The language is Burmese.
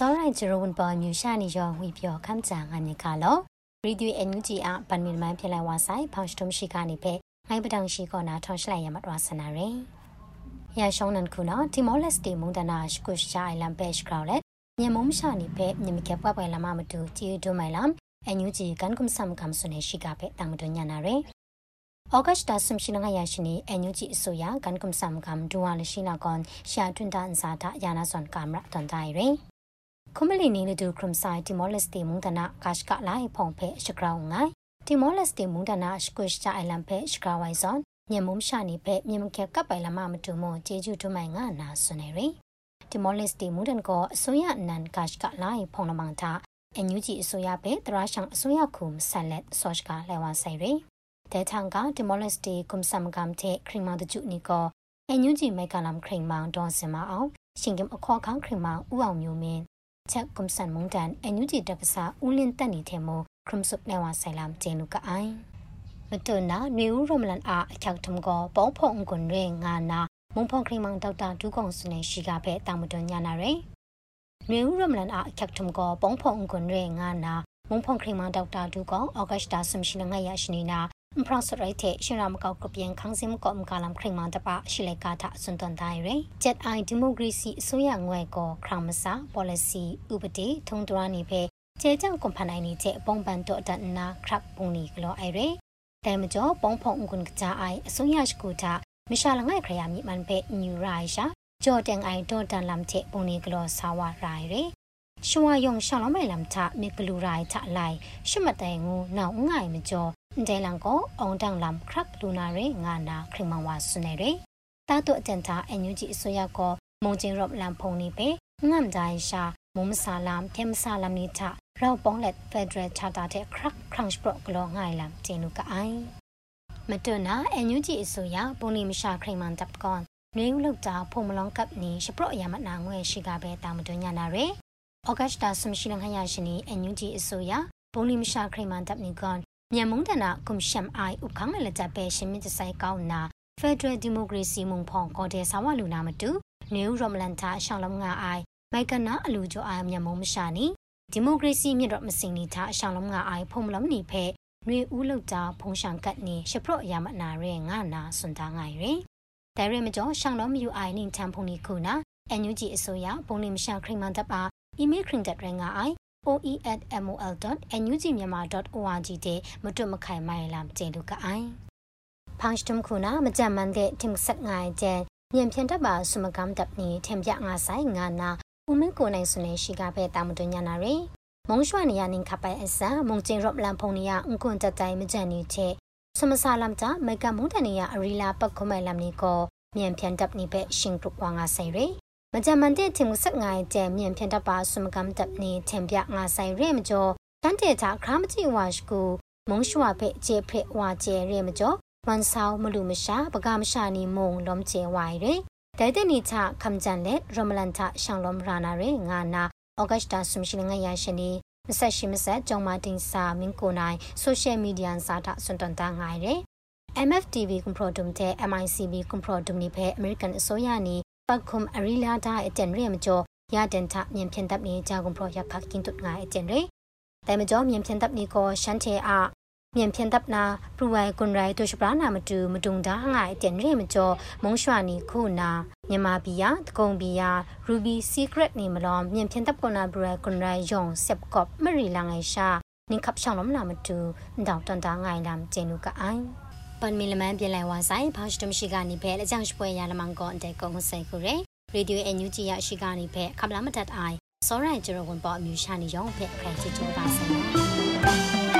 စောရိုင်ဂျရိုဝန်ပေါ်မြူရှာနေရောဝီပြောခမ်းချာငါမြကလောရီဒီအန်ယူဂျီအပန်မီမန်ဖြစ်လိုက်ဝါဆိုင်ဖောင်စတုံရှိကနေပဲငိုင်းပတောင်ရှိကောနာထောင်းရှလိုက်ရမှာတော့ဆနာရယ်ရရှောင်းနန်ခုနာတီမောလက်စတီမွန်ဒနာရှကုရှာအိုင်လန်ဘက်ရှ်ကရောလက်ညမုံရှာနေပဲညမကပွားပွားလာမမတူတီဒိုမိုင်လမ်အန်ယူဂျီကန်ကွမ်ဆမ်ကမ်ဆုနေရှိကပဲတမ်ဒွညနာရယ်ဩဂတ်တာဆမ်ရှိနငါရရှိနေအန်ယူဂျီအစိုးရကန်ကွမ်ဆမ်ကမ်ဒူဝါလရှိနာကွန်ရှာတွန်တန်စာတာယာနာဆွန်ကမ်ရာတန်တိုင်ရယ် ခမလီနီလဒူခရမ်ဆိုင်တီမော်လက်စတီမုန်ဒနာကာရှကလိုင်းဖုံဖဲရှကရောင်းငိုင်းတီမော်လက်စတီမုန်ဒနာရှကွရှ်ချအိုင်လန်ဖဲရှကဝိုင်ဇွန်ညမုံရှာနေဖဲမြန်မာကကပိုင်လာမမတူမွန်ဂျေဂျူထုမိုင်ငါနာဆွနေရီတီမော်လက်စတီမုန်ဒန်ကောအစိုးရနန်ကာရှကလိုင်းဖုံလမန်တာအန်ယူဂျီအစိုးရဖဲတရာရှောင်အစိုးရခုမဆက်လက်ဆော့ရှ်ကလဲဝါဆိုင်ရီတဲထန်ကတီမော်လက်စတီကွမ်ဆမ်ကမ်တဲ့ခရီမောင်တကျူနီကောအန်ယူဂျီမိုက်ကလမ်ခရီမောင်ဒွန်စင်မအောင်ရှင်ကင်အခေါ်ခန်းခရီမောင်ဦးအောင်မျိုးမင်း ချက်ကွန်ဆန်မုန်တန်အန်ယူဂျီတပစာဦးလင်းတက်နေတဲ့မို့ခရမ်ဆုပ်လဲဝါဆိုင်လမ်ကျင်းလူကအိုင်မတွနာနေဦးရမလန်အားအချက်ထုံကောပေါဖုံကွန်ရဲငါနာမုံဖုံခရီမန်ဒေါက်တာဒူးကောင်စနေရှိကဖဲတာမတွညာနာရယ်နေဦးရမလန်အားအချက်ထုံကောပေါဖုံကွန်ရဲငါနာမုံဖုံခရီမန်ဒေါက်တာဒူးကောင်ဩဂတ်တာဆမ်ရှိနငါရရှိနေတာ အပရစရိုက်တဲ့ရှင်ရမကောက်ကပြန်ခန်းစင်ကောမကလမ်ခရင်မန်တပါရှိလေကာတာစွန်တန်တိုင်းရယ်ဂျက်အိုင်ဒီမိုကရေစီအစိုးရငွေကောခရမစာ policy ဥပဒေထုံတရနေပဲကျဲကြောင့်ကွန်ဖန်နိုင်နေတဲ့အပုံပန်တော့တနာခရပ်ပုံနီကလောအိုင်ရယ်တဲမကျော်ပုံဖုံကွန်ကကြအိုင်အစိုးရရှိကူတာမရှာလငိုင်ခရယာမြမန်ပဲညူရိုင်ရှာကြော်တန်အိုင်တော့တန်လမ်တဲ့ပုံနီကလောဆာဝရိုင်ရယ်ရှဝယုံရှောင်းလမိုင်လမ်ချမေကလူရိုင်ချလိုက်ရှမတိုင်ငူနောက်ငိုင်မကျော် ဒဲလန်ကိုအောင်တန်လမ်ခရက်လူနာရဲငါနာခရမဝါဆွနေရဲတာတုအတန်တာအန်ယူဂျီအစိုးရကောမုံကျင်းရော့လမ်ဖုန်နေပဲငမ်ဒိုင်ရှာမုံမဆာလမ်တေမဆာလမ်နီတာရောက်ပေါင်းလက်ဖက်ဒရယ်ချာတာတဲ့ခရက်ခရန့်ပရော့ကလောငိုင်လမ်ကျင်းလူကအိုင်မတွနာအန်ယူဂျီအစိုးရပုံနေမရှာခရမန်တပ်ကွန်နွေဦးလောက်တာဖုံမလောင်ကပ်နီရှပရော့ရမနာငွေရှိကပဲတာမတွညာနာရဲဩဂတ်တာဆမ်ရှိလန်ခရရှင်နီအန်ယူဂျီအစိုးရပုံနေမရှာခရမန်တပ်နီကွန် မြန်မုန်တနာကွန်ရှမ်အိုင်ဥခန်းလကြပဲရှင်မစ်ဆိုင်ကောင်းနာဖက်ဒရယ်ဒီမိုကရေစီမုံဖောင်ကော်တဲ့ဆာဝလူနာမတူနေဦးရမလန်တာရှောင်းလုံးငါအိုင်မိုက်ကနာအလူကျော်အိုင်မြန်မုံမရှာနီဒီမိုကရေစီမြင့်တော့မစင်နီတာရှောင်းလုံးငါအိုင်ဖုံမလုံးနီဖဲနွေဦးလောက်တာဖုံရှန်ကတ်နီရှပရော့ရမနာရဲငါနာစွန်တာငိုင်ရဲဒါရဲမကျော်ရှောင်းလုံးမြူအိုင်နင်းချမ်ဖုန်နီခုနာအန်ယူဂျီအစိုးရပုံနေမရှာခရင်မန်တပ်ပါအီးမေးလ်ခရင်တက်ရငါအိုင် oe@mol.nugmyanmar.org တဲ့မတွမခိုင်မိုင်လာကျေလူကအိုင်ဖန်စတုံခုနာမကြမ်းမန်တဲ့တင်ဆက်ငိုင်ကျန်မြန်ဖြန်တပ်ပါဆုမကမ်တပ်နီထင်ပြငါဆိုင်ငါနာဦးမင်းကိုနိုင်စွနေရှိကပဲတာမတွညာနာရယ်မုံရွှာနေရနင်ခပိုင်အစမုံကျင်ရော့လန်ဖုန်နီယအန်ကွန်တတိုင်မကြန်နီချက်စမဆာလမ်တာမေကမုန်တနီယအရီလာပတ်ခမဲလမ်နီကိုမြန်ဖြန်တပ်နီပဲရှင်ကရုကွာငါဆိုင်ရယ် မကြမန်တဲ့တင်ဆက်ငိုင်းကျဲမြန်ဖြန်တပါဆုမကမ်တပ်နေထင်ပြငါဆိုင်ရဲမကျော်တန်တဲ့တာခရမတိဝါရှကူမုံရှွာဖဲကျေဖဲဝါကျဲရဲမကျော်ဝန်ဆောင်မလူမရှာပကမရှာနီမုံလုံးကျဲဝိုင်ရဲဒဲတဲ့နီချခမ်ဂျန်လက်ရမလန်တာရှောင်းလုံးရာနာရဲငါနာဩဂတ်တာဆုမရှိငါရရှင်နီမဆက်ရှိမဆက်ကြောင်မာတင်စာမင်းကိုနိုင်ဆိုရှယ်မီဒီယာစာတာစွန်တန်တာငိုင်ရဲ MFTV ကွန်ပရိုဒုံတဲ့ MICB ကွန်ပရိုဒုံနိဖဲ American အစိုးရနီ ปักคุมอริลาดาအကျန်ရဲမကျော်ရတန်ထမြင်ဖြန်တပ်နေကြာကုန်ပရောရခကင်းတုတ်ငါအကျန်ရဲတဲမကျော်မြင်ဖြန်တပ်နေကိုရှန်ချေအားမြင်ဖြန်တပ်နာပရူဝိုင်ကွန်ရိုင်တို့ရှပရာနာမတူမတုံဒါငါအကျန်ရဲမကျော်မုံရွှာနီခုနာမြန်မာပြည်ယာတကုံပြည်ယာ Ruby Secret နေမလောမြင်ဖြန်တပ်ကွန်နာဘရကွန်ရိုင်ယုံဆက်ကော့မရီလာငိုင်ရှာနင်ခပ်ဆောင်လမနာမတူတောက်တန်တာငိုင်လမ်ကျင်းလူကအိုင် ပန်မီလမန်ပြန်လိုက်ဝါဆိုင်ဖောက်စတမရှိကနေဖဲအကြောင်းပွဲရလမန်ကောအတဲ့ကုန်းဆိုင်ခုရဲရေဒီယိုအန်ယူဂျီရရှိကနေဖဲခပလာမတတ်အိုင်စောရိုင်ဂျေရဝန်ပေါ်အမျိုးရှာနေရောဖဲအခရိုင်ချစ်ချိုးပါစံ